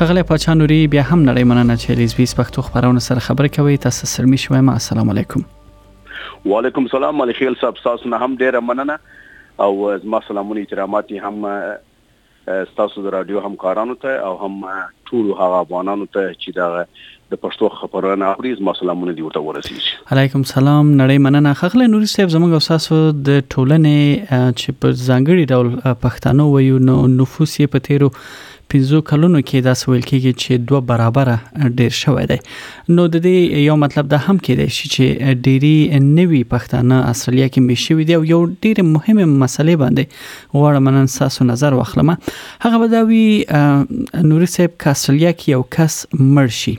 خغلی پاچا نوری بیا هم نړۍ مننه چې لیزبیس پښتو خبرونه سره خبرې کوي تاسو سلمی شوي ما السلام علیکم وعلیکم السلام ملک خیل صاحب تاسو نه هم ډیره مننه او زما سلامونه احترامات هم تاسو د رادیو همکارانو ته او هم ټول هغه افغانانو ته چې دا د پښتو خپرونه اوري زما سلامونه دي ورته ورسیږي علیکم سلام نړۍ مننه خغله نوري صاحب زموږ او تاسو د ټولنې چې په ځانګړي ډول پښتنو ویو نو نفوس یې په تیرو پنځو کلونو کې دا سویل کېږي چې دوه برابره ډیر شوی دی نو د دې یو مطلب دا هم کېدای شي چې ډيري نوي پښتانه استرالیا کې میشوي دي او یو ډیر مهمه مسلې باندې غواړم نن تاسو نظر واخلم هغه به دا وی نوري صاحب که استرالیا کې یو کس مړ شي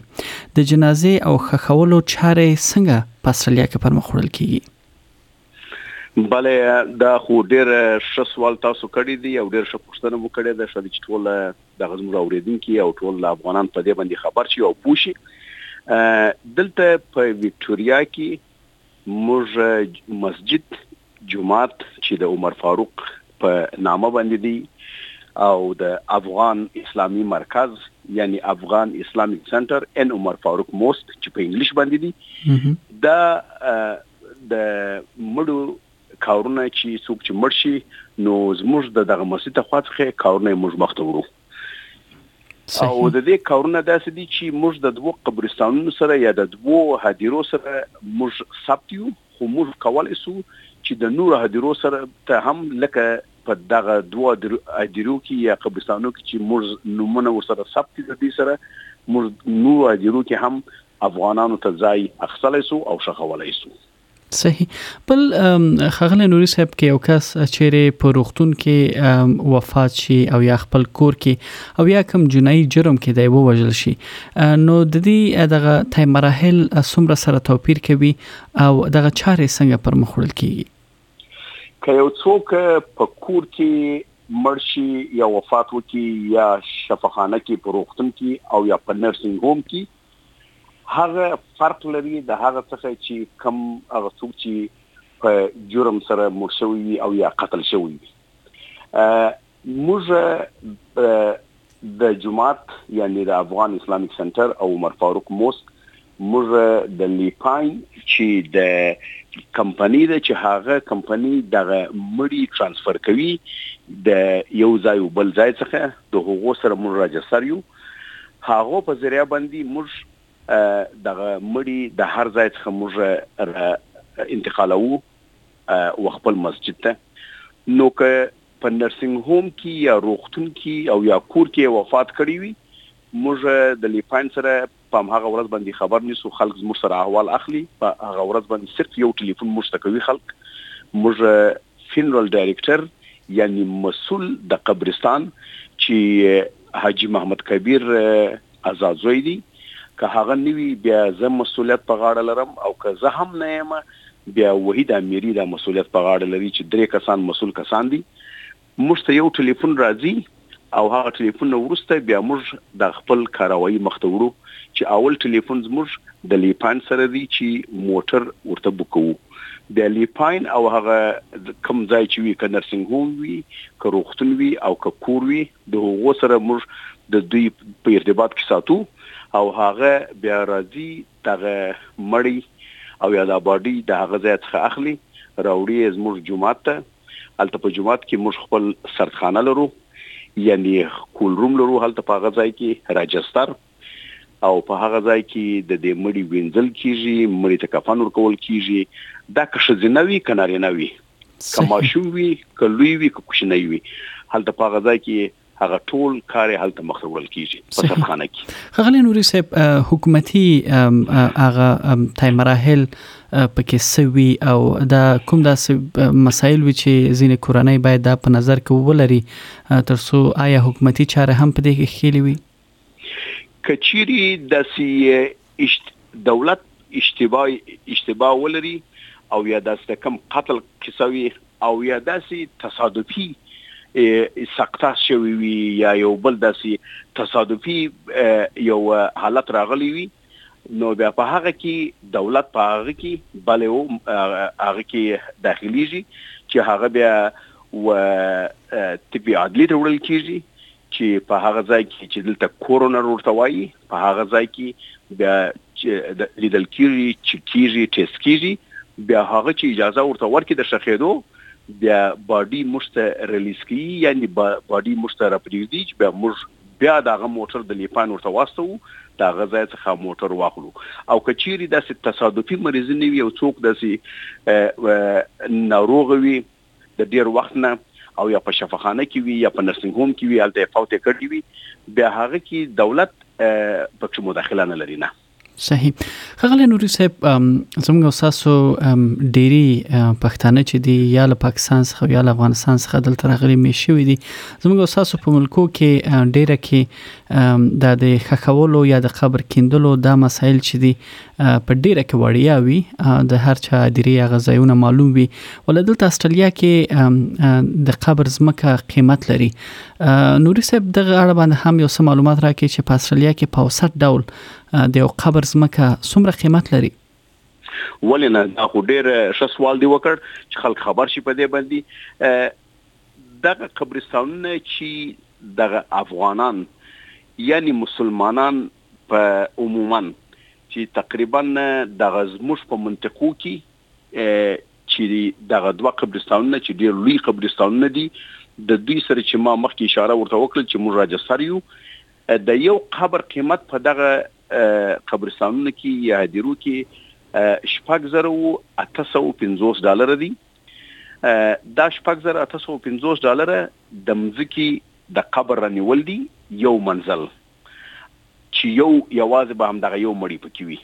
د جنازې او خخولو چارې څنګه په استرالیا کې پرمخ وړل کیږي بله دا خو ډیر ښه سوال تاسو کړی دی او ډیر ښه پوښتنه مو کړې ده شاید چې ټول د غزم راوړیدونکي او ټول افغانان په دې باندې خبر شي او پوښي دلته په وکټوريا کې موږ مسجد جومات چې د عمر فاروق په نامه باندې دی او د افغان اسلامي مرکز یعنی افغان اسلامیک سنټر ان عمر فاروق موست چې په انګلیش باندې دی دا د مړو کارونه چې څوک چې مړ شي نو زموږ د دغه مسجد خوا څخه کارونه موږ مخته ورو او د دې کارونه داسې دي چې موږ د دوو قبرستانونو سره یا د دوو هدیرو سره موږ ثبت یو خو موږ کولای شو چې د نورو هدیرو سره ته هم لکه په دغه دوه ادیرو کې یا قبرستانو کې چې موږ نمونه ورسره ثبت دي دې سره موږ نور ادیرو کې هم افغانانو ته ځای اخستلای سو او شخولای سو صحیح بل خغل نوري صاحب کې یو کس چیرې په روغتون کې وفات شي او یا خپل کور کې او یا کوم جنایي جرم کې دی ووجل شي نو د دې دغه تای مراحل څومره سره توپیر کوي او دغه چارې څنګه پر مخ وړل کیږي که یو څوک په کور کې مرشي یا وفات وکي یا شفاخانه کې په روغتون کې او یا په نرسنګ هوم کې هغه فرق لري د هغه څخه چې کم هغه څوک چې په جرم سره مړ شوی وي او یا قتل شوی وي موږ د جماعت یعنی د افغان اسلامیک سنټر او عمر فاروق موسک موږ د لیپای چې د کمپنی ده چې هغه کمپنی دغه مړی ترانسفر کوي د یو ځای او بل ځای څخه د هغو سره موږ راجستر یو هغو په ذريعه باندي موږ دغه مړي د هر ځای څخه موږ را انتقالوو و خپل مسجد ته نو که په نرسنګ هوم کي يا روغتون کي او يا کور کي وفات کړي وي موږ د ليپاين سره په همهغه ورځ باندی خبر نیسو خلک زموږ سره احوال اخلی په هغه ورځ باندی صرف یو ټلیفون موږ ته کوی خلک موږ فینرل ډایریکټر یعنی مسول د قبرستان چی حاجی محمد کبیر ازاد زوی دی که هغه نه وی بیا زه مسولیت په غاړه لرم او که زه هم نه یم بیا وحید امیری دا مسولیت په غاړه لری چی دری کسان مسول کسان دی موږ ته یو ټلیفون راځي او هغه ټلیفون نه وروسته بیا موږ د خپل کاروایی مخ ته وړو چې اول ټلیفون زموږ د لیپاین سره دی چې موټر ورته بوک کوو بیا لیپاین او هغه کوم ځای چې وي که نرسنګ هوم وي که روغتون وي او که کور وي د هغو سره موږ د دوی په ارتباط کې ساتو او هغه بیا راځي دغه مړی او یا دا باډی د هغه ځای څخه اخلي راوړي یې زموږ جومات ته هلته په جماعت کې موږ خپل سردخانه لرو یعنی کول روم لرو هلته په هغه ځای کې راجستر او په هغه ځای کې د دې مړی وینځل کیږي مړی ته کفن ورکول کیږي دا که شزینه وی کنارینه وی که ماشوم وی که لوی وی که کوچنی وی هلته په هغه ځای کې هغه ټول کار یې هلته مخ ته وړل کیږي په سرخانه کې خغلی نوري صاحب حکومتي هغه تای مراحل پکې سوي او دا کوم داسې مسایل وی چې ځینې کورنۍ باید دا په نظر کې ولري ترڅو آیا حکومتي چاره هم په دې کې خېلې وي که چیری داسی اشت دولت اشتباه اشتباه ولری او یا داسی د کم قتل کیسه وی او یا داسی تصادفی سقطه شوی وی یا یو بل داسی تصادفی یو حالت راغلی وی نو بیا په هغه کی دولت په هغه کی بل او هغه کی داخلیږي چې هغه بیا و طبي عدلی ته وړل کیږي چی په هغه ځای کی چی دلته کورونر ورته وایی په هغه ځای کی بیا لیدل کیږی چیک کیږی ټیست کیږی بیا هغه چی اجازه ورته ورکی د ښخیدو بیا باډی موږ ته ریلیز کوی یعنی باډی موږ ته راپریږدی چی بیا موږ بیا د هغه موټر د لیپان ورته واستوو د هغه ځای څخه موټر واخلو او که چیری داسی تصادفی مریضی نه وی او څوک داسی ناروغ وی د ډیر وخت نه او یا په شفاخانه کې وي یا په نرسنګ هوم کې وي هلته یې فوت کړی وي بیا هغه کې دولت پکې مداخله نه لري نه صحیح خغل نوري صاحب زموږ اوساسو ډيري پښتانه چې دی یا له پاکستان څخه یا له افغانستان څخه دلته راغلي مې شوې دي زموږ اوساسو په ملکو کې ډیره کې د خخولو یا د قبر کیندلو دا مسایل چې دي په ډیره کې وړیا وي د هر چا دیری هغه ځایونه معلوم وي ولې دلته استرالیا کې د قبر زمکه قیمت لري نوري صاحب دغه اړه باندې هم یو څه معلومات راکړي چې په استرالیا کې په اوسط ډول د یو قبر زمکه څومره قیمت لري ولې نه دا خو ډیر ښه سوال دی وکړ چې خلک خبر شي په دې باندې دغه قبرستانونه چې دغه افغانان یعنی مسلمانان په عموما چی تقریبا دغه زموږ په منطقو کی چی دغه دوه قبرستانونه چی ډیر لوی قبرستانونه دی د دوی سره چی ما مخکی اشاره ورته وکړل چی موږ راجه سر یو د یو قبر قیمت په دغه قبرستانونه کی یا هدیرو کی شپږ زره او اته سوه او پنځوس ډالره دی دا شپږ زره اته سوه او پنځوس ډالره د مځکی د قبر رانیول دی یو منزل چې یو یوازې به همدغه یو مړی پکې وي.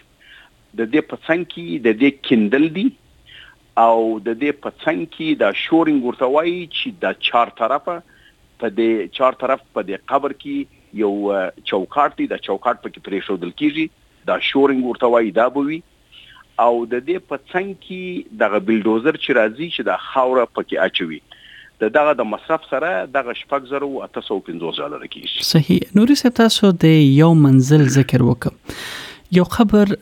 د دې په څنګ کې د دې کیندل دي او د دې په څنګ کې دا شورینګ ورته وایي چې دا چار طرفه په دې چار طرف په دې قبر کې یو چوکاټ دی، دا چوکاټ پکې پرېښودل کېږي، دا شورینګ ورته وایي، دا به وي. او د دې په څنګ کي دغه بلډوزر چي راځي چي دا خاوره په کي اچوي د دغه د مصرف سره دغه شپږ زره او اته سوه او پنځوس ډالره کيږي. صحیح نوري صاحب تاسو د یو منزل ذکر وکړ یو قبر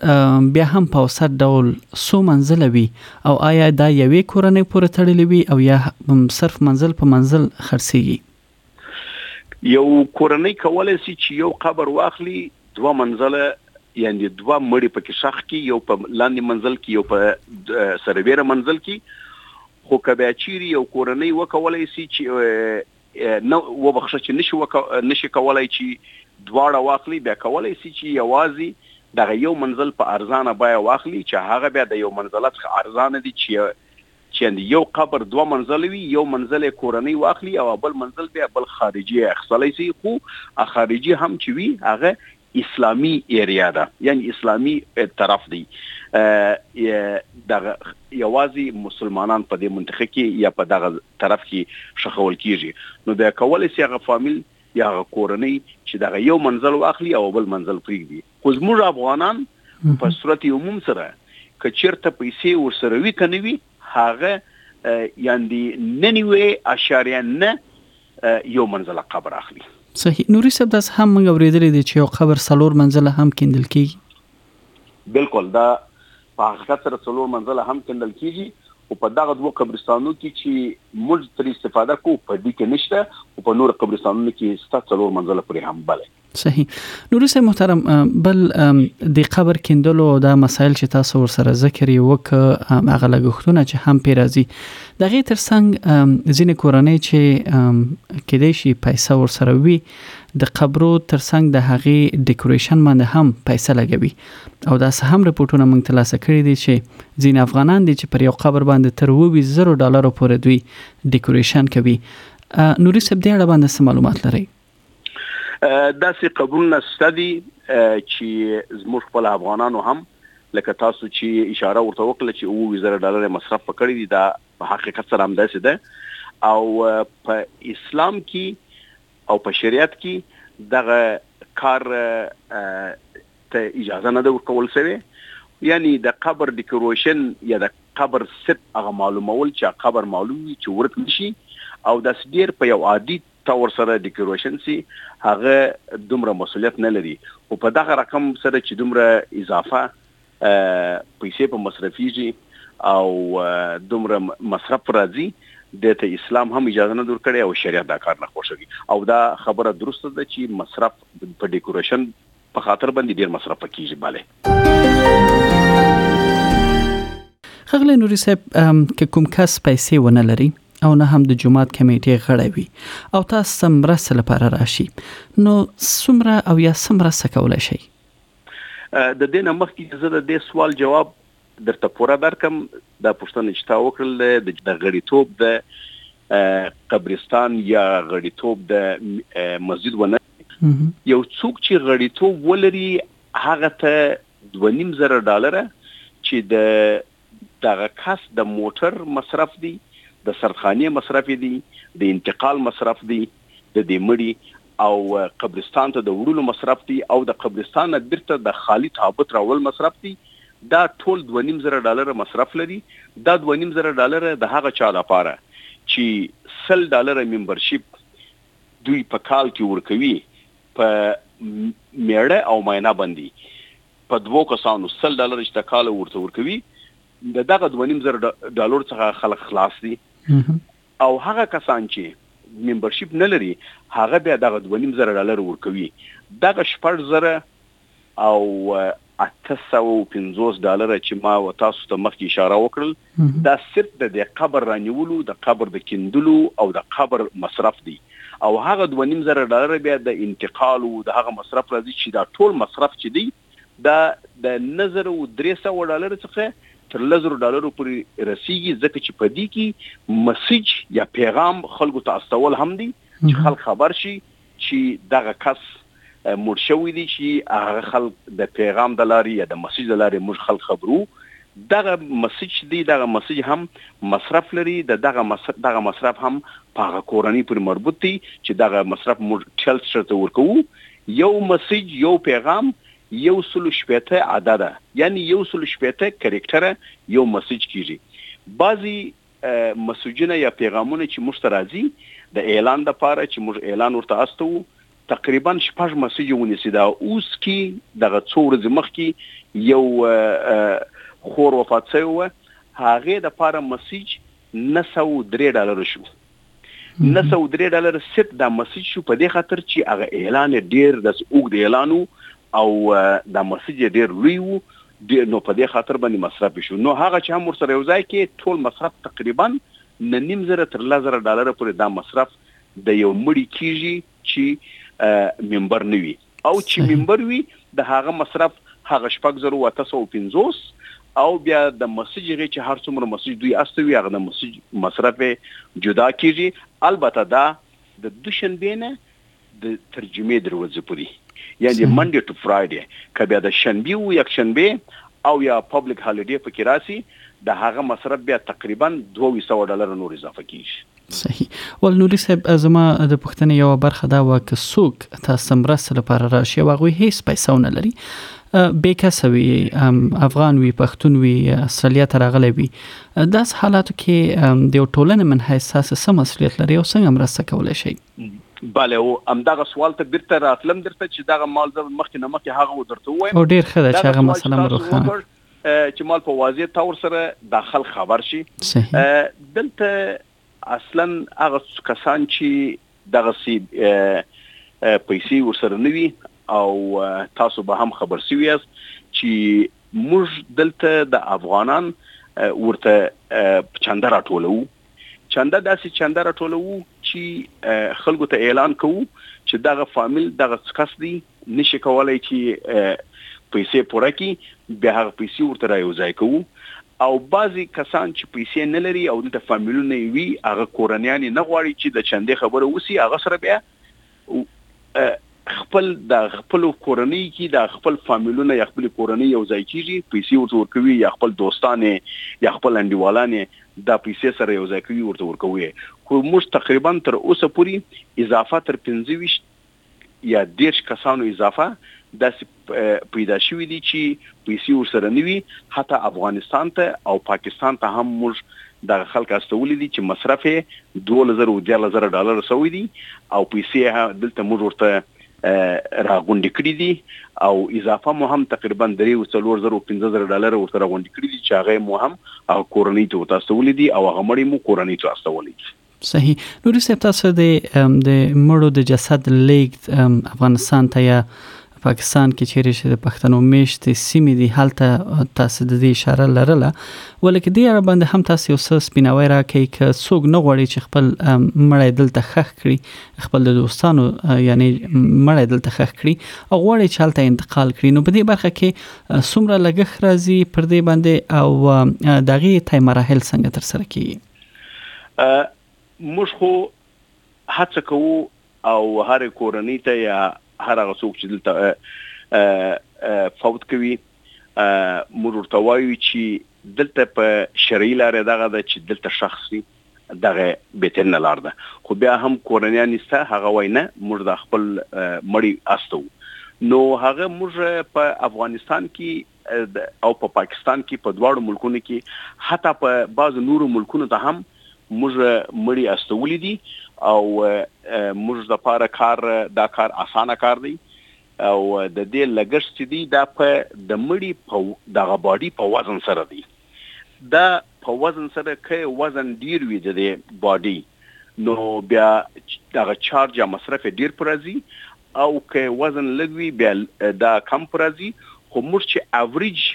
بیا هم په اوسط ډول څو منزله وي او آیا دا یوې کورنۍ پورې تړلي وي او یا صرف منزل په منزل خرڅیږي؟ یو کورنۍ کولای شي چې یو قبر واخلي دوه منزله یعنی دوه مړي په کې شخ کې یو په لاندې منزل کې یو په سرویره منزل کې خو که بیا چیرې یو کورنۍ وکولای شي چې نه وبخښه چې نشي وک... نشي کولای چې دواړه واخلي بیا کولای شي چې یوازې دغه یو منزل په ارزانه بیا واخلي چې هغه بیا د یو منزله څخه ارزانه دي چې چې یو قبر دوه منزله وي، یو منزل یې کورنۍ واخلي او بل منزل بیا بل خارجي اخیستلی شي، خو خارجي هم چې وي هغه اسلامي ایریا ده یعنې اسلامي طرف دی، دغه یوازې مسلمانان په دې منطقه کې یا په دغه طرف کې ښخول کېږي، نو بیا کولی شي هغه فامیل یا هغه کورنۍ چې دغه یو منزل واخلي او بل منزل پرېږدي. خو زموږ افغانان په صورت عموم سره که چېرته پیسې ورسره وي که نه وي هغه یاندې نه نیوې اشاریه نه یو منزله قبر اخلي صحیح نوري صاحب داس هم موږ اوریدلې دي چې یو قبر سلور منزله هم کیندل کیږي بالکل دا په حقیقت سره سلور منزله هم کیندل کیږي او په دغه دوه قبرستانو کې چې موږ تر استفاده کو په دې کې نشته او په نور قبرستانونو کې ستاسو څلور منزله پرې هم بله صحیح نور سه محترم بل د قبر کیندلو او دا مسایل چې تاسو ور سره ذکر یې وک هغه لګښتونه چې هم پی راځي د غي ترڅنګ ځینې کورنۍ چې کې دې شي پیسې ور سره وي د قبرو ترڅنګ د هغې ډیکوریشن باندې هم پیسې لګوي او دا سه هم رپورټونه موږ ترلاسه کړي دي چې ځین افغانان دي چې پر یو قبر باندې تر 20000 ډالر پورې دوی ډیکوریشن کوي نوري صاحب دې اړه باندې معلومات لري داسې قبرونه شته دي چې زموږ خپل افغانانو هم لکه تاسو چې اشاره ورته وکړه چې اووه ویشت زره ډالر مصرف په کړي دي دا په حقیقت سره همداسې ده او په اسلام کې او په شریعت کې دغه کار ته اجازه نه ده ورکول شوې یعنی د قبر ډیکوریشن یا د قبر سپ هغه معلومول چې قبر معلوم وي چې ورک نشي او داس ډیر په یو عادي ته ورسره ډیکوریشن سي هغه دومره مسولیت نه لري خو په دغه رقم سره چې دومره اضافه پیسې په مصرفیږي او دومره مصرف راځي د ته اسلام هم اجازه نه دور کړي او شریعت دا کار نه خوښوي او دا خبره درسته ده چې مصرف په ډیکوریشن په خاطر باندی ډیر مصرف کیږی بله. ښاغلی نوري صاحب که کوم کس پیسې ونه لري او نه هم د جماعت کمیټې غړی وي او تاسو ته مرسته لپاره راشي نو څومره او یا څه مرسته کولای شي؟ د دې نه مخکې چې زه د دې سوال جواب درته پوره درکم دا پوښتنه چې تا وکړل د غړیتوب د قبرستان یا غړیتوب د مسجد ونه یو څوک چې غړیتوب ولري هغه ته دوه نیم زره ډالره چې د دغه کس د موټر مصرف دي، د سردخانې مصرف یې دي، د انتقال مصرف دي د دې مړي او قبرستان ته د وړلو مصرف دي او د قبرستان نه بیرته د خالي تابوت راوړل مصرف دي، دا ټول دوه نیم زره ډالره مصرف لري. دا دوه نیم زره ډالره د هغه چا لپاره چې سل ډالره ممبرشیپ دوی په کال کې ورکوي په مېړه او مينه باندې په دوو کسانو سل ډالر چې د کال ورته ورکوي د دغه دوه نیم زر ډالر څخه خلک خلاص دي او هغه کسان چې ممبرشیپ نه لري هغه بیا دغه دوه نیم زره ډالر ورکوي دغه شپږ زره او اته سوه او پنځوس ډالره چې ما و تاسو ته مخکې اشاره وکړل دا صرف د دې قبر رانیولو د قبر د کیندلو او د قبر مصرف دی او هغه دوه نیم زره ډالره بیا د انتقال او د هغه مصرف راځي چې دا ټول مصرف چې دی دا د نه زره او درې سوه ډالره څخه تر لس زرو ډالرو پورې رسیږي ځکه چې په دې کې مسیج یا پیغام خلکو ته استول هم دی چې خلک خبر شي چی دغه کس مړ شوی دی چی هغه خلک د پیغام د لاری یا د مسج د لاری موږ خلک خبروو دغه مسج چی دی دغه مسج هم مصرف لری د دغه مصرف دغه مصرف هم په هغه کورنی پوری مربوط دی چی دغه مصرف موږ ټیلسټر ته ورکوو یو مسج یو پیغام یو سلو شپیته عدده یعنی یو سلو شپیته کریکټره یو مسج کیږی بعضی مسجونه یا پیغامونه چې موږ ته راځي د اعلان لپاره چې موږ اعلان ورته استوو تقریبا شپږ مسجه ونیسي دا اوس کې دغه څو ورځې مخکې یو خور وفات شوی و هغې لپاره مسج نه سوه درې ډالر شو نه سو درې ډالر صرف دا مسج شو په دې خاطر چې هغه اعلان ډیر د اوږد اعلان او دا مسج ډیر لوی وو نو په دې خاطر باندې مصرف شو نو هغه چې هم ورسره یو ځای کې ټول مصرف تقریبا نه نیم زره تر لس زره ډالر پورې دا مصرف د یو مړي کیږي چې ممبر نه وي او چې ممبر وي د هغه مصرف هغه شپږ زره او اته سوه او پنځوس او بیا د مسج هغې چې هر څومره مسج دوی استوي هغه د مسج مصرف یې جدا کېږي البته دا د دوشنبې نه د تر جمعې درې ورځې پورې یعنې منډې ټو فرایډې که بیا د شنبې او یکشنبې او یا پبلک هالیډې پکې راسي د هغه مصرف بیا تقریبا دوه ویشت سوه ډالره نور اضافه کېږي صحیح ول نوري صاحب زما د پښتنې یو برخه دا و که څوک تاسو مرسته لپاره راشي او هغه هیڅ پیسې نه لري بې کسه وي افغان وي پښتون وي استرالیا ته راغلی وي داس حالاتو کې د یو ټولنې من حیث تاسو سم مسولیت لري او څنګه مرسته کولای شي بله او همدغه سوال ته بیرته راتلم درته چې دغه مال زه مخکې نه مخکې هغه درته وایم او ډیر ښه ده چې هغه مسله مروخه چې مال په واضح تور سره دا خلک خبر شي صحیح دلته اصلا هغه کسان چې دغه سي پیسې ورسره نوي او تاسو به هم خبر شوي یاست چې موږ دلته د افغانان ورته چنده راټولو چنده داسې چنده راټولوو چی خلکو ته اعلان کوو چی دغه فامیل دغه کس دی نشی کولای چی پیسې پوره کی بیا هغه پیسې ورته را یوځای کوو او بعضی کسان چی پیسې نه لري او دلته فامیلونه یې وي هغه کورنیان یې نه غواړي چی د چندې خبره وسی هغه سره بیا خپل د خپل کورنۍ کې د خپل فامیلونه یا خپل کورنۍ یو ځای کیږي پیسې ورته ورکوي یا خپل دوستان یا خپل انډیوالان دا پیسې سره یو ځای کوي ورته ورکوي خو موږ تقریبا تر اوسه پورې اضافه تر 25 یا 13 کسانو اضافه داسې پیدا شوي دي چي پیسي ورسره نه وي حتی افغانستان ته او پاکستان ته هم موږ دغه خلک استولي دي چي مصرف یې دوولس زره او دیارلس زره ډالر سوی دی او پیسي یې دلته موږ ورته راغونډي کړي دي او اضافه مو هم تقریبا درې او څلور زره او پنځه زره ډالر ورته راغونډي کړي دي چي هغه مو هم هغه کورنۍ ته ورته استولي دي او هغه مړی مو کورنۍ ته استولی دي. صحیح نوري صاحب تاسو د د مړو د جسد لیګ افغانستان ته یا پاکستان کې چیرې چې د پښتنو میشت سیمې دي هلته تاسو د دې اشاره لرله ولکه دې اړه باندې هم تاسو یو څه سپیناوی راکړئ ک څوک نه غوړي چې خپل مړی دلته خخ کړي خپل د دوستانو یعنی مړی دلته خخ کړي او غوړي چې هلته انتقال کړي نو په دې برخه کې څومره لګښت راځي پر دې باندې او دغه تای مراحل څنګه تر سره کیږي موږ خو هڅه کوو او هر کورنۍ ته یا هر هغه څوک چې دلته فوت کوي موږ ورته وایو چې دلته په شرعي لارې دغه ده چې دلته شخصي دغه بهترینه لار ده خو بیا هم کورنیا نسته هغه وای نه موږ د خپل مړی استو نو هغه موږ په افغانستان کې او په پاکستان کې په دواړو ملکونو کې حتی په بعضو نورو ملکونو ته هم موږ مړي استولي دي او موږ د پاره کار دا کار اسانه کار دی او د دې لګښت چې دی دا په د مړي په دغه باډي په وزن سره دی دا په وزن سره که وزن ډیر وي د دې باډي نو بیا دغه چارج یا مصرف ډیر پر راځي او که وزن لږ وي بیا دا کم په راځي خو موږ چې اوریج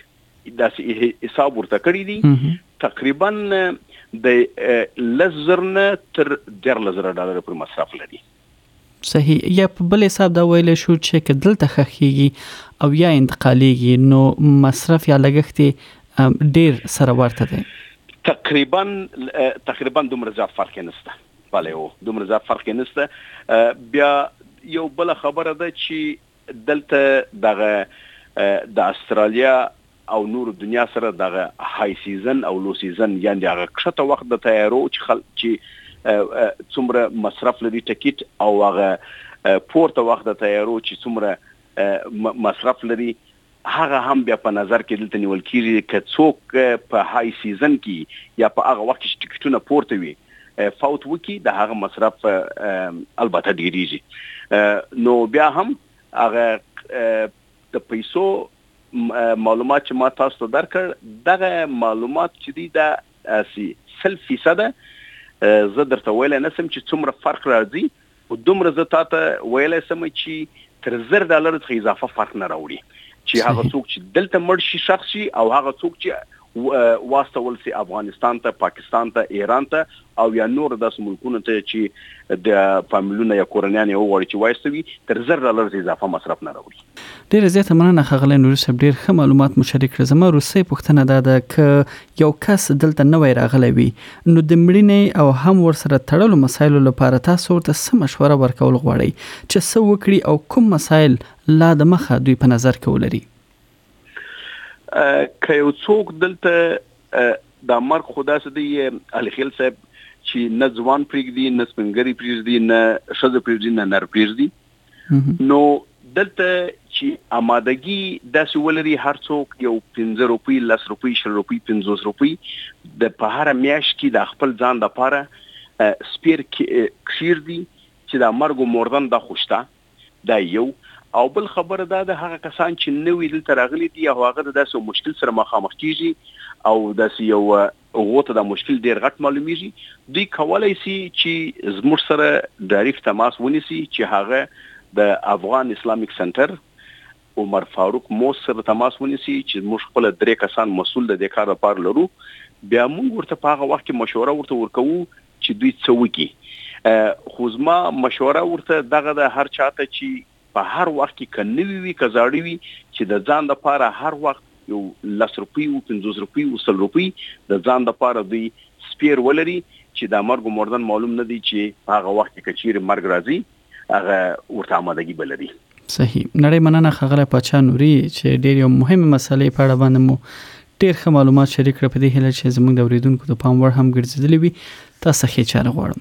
داسې حساب ورته کړی دی تقریبا د لس زر نه تر دیارلس زره ډالر پر مصرف لري صحیح یا په بل حساب دا ویل شو چې که دلته خخېږي او یا انتقالېږي نو مصرف یا لګښت ډیر سره ورته دی تقریبا تقریبا دومره زیات فرق نشته بله هو دومره زیات فرق یې نشته بیا یو بله خبره ده چې دلته دغه د استرالیا او نور دنیا سره دغه های سیزن او لو سیزن یعنی هغه کښته وخت د تیارو چې خل چې څومره مصرف لري ټکټ او هغه پورته وخت د تیارو چې څومره مصرف لري هغه هم بیا په نظر کې دلته نیول کیږي که څوک په های سیزن کې یا په هغه وخت کې چې ټکټونه پورته وي فوت وکړي د هغه مصرف البته ډیریږي نو بیا هم هغه د پیسو معلومات چې ما تاسو ته درکړ دغه معلومات چې دی دا اسی سل فیصد زه درته ویلی نسم چې څومره فرق راځي خو دومره زه تاته ویلای سم چې تر زر ډالرو څخه اضافه فرق نه راوړي چې هغه څوک چې دلته مړ شي شخص شي او هغه څوک چې واستول سي افغانستان ته پاکستان ته ایران ته او یا نور داسې ملکونو ته چې د فامیلونه یا کورنیان یې وغواړي چې وایستوي تر زر ډالر اضافه مصرف نه راوړي ډېره زیاته مننه ښاغلی نوري صاحب ډېر ښه معلومات مو شریک کړل زما روسۍ پوښتنه دا ده که یو کس دلته نوی راغلی وي نو د مړینې او هم ورسره تړلو مسایلو لپاره تاسو ورته څه مشوره ورکول غواړئ چې څه وکړي او کوم مسایل لا د مخه دوی په نظر کې ولري که یو څوک دلته دا مرګ خو داسې دی الخیل صاحب چې نه ځوان پرېږدي نه سپنګری پرېږدي نه ښځه پرېږدي نه نر پرېږدي نو دلته چې آمادګي داسې ولري هر څوک یو 15 روپۍ 10 روپۍ 20 روپۍ 50 روپۍ د په هر میاش کې د خپل ځان د پاره سپیر کښیر دي چې دا مرګ او مردن دا خوشته دا یو او بل خبره دا د هغه کسان چې نوې دلته راغلي دي او هغه د داسې مشکل سره مخامخ کیږي او داسې یو هغو ته دا مشکل ډېر غټ معلومېږي، دوی کولای شي چې زموږ سره ډاریکټ تماس ونیسي چې هغه د افغان اسلامیک سنټر، عمر فاروق موسک سره تماس ونیسي چې موږ خپله درې کسان مسؤل د دې کار لپاره لرو، بیا موږ ورته په هغه وخت کې مشوره ورته ورکوو چې دوی څه وکړي، خو زما مشوره ورته دغه ده هر چا ته چې په هر وخت کې که نوي وي که زاړه وي چې د ځان لپاره هر وخت یو لس روپۍ او پنځوس روپۍ او سل روپۍ د ځان لپاره دوی سپیر ولري چې دا مرګ و مردن معلوم نه دی چې په هغه وخت کې که چیرې مرګ راځي هغه ورته آمادګي به لري. صحیح. نړۍ مننه ښاغلی پاچا نوري چې ډیر یو مهمې مسالې په اړه باندې مو ډیر ښه معلومات شریک کړه په دې هیله چې زموږ د اوریدونکو د پام وړ هم ګرځیدلي وي تاسو ښې چارې غواړم.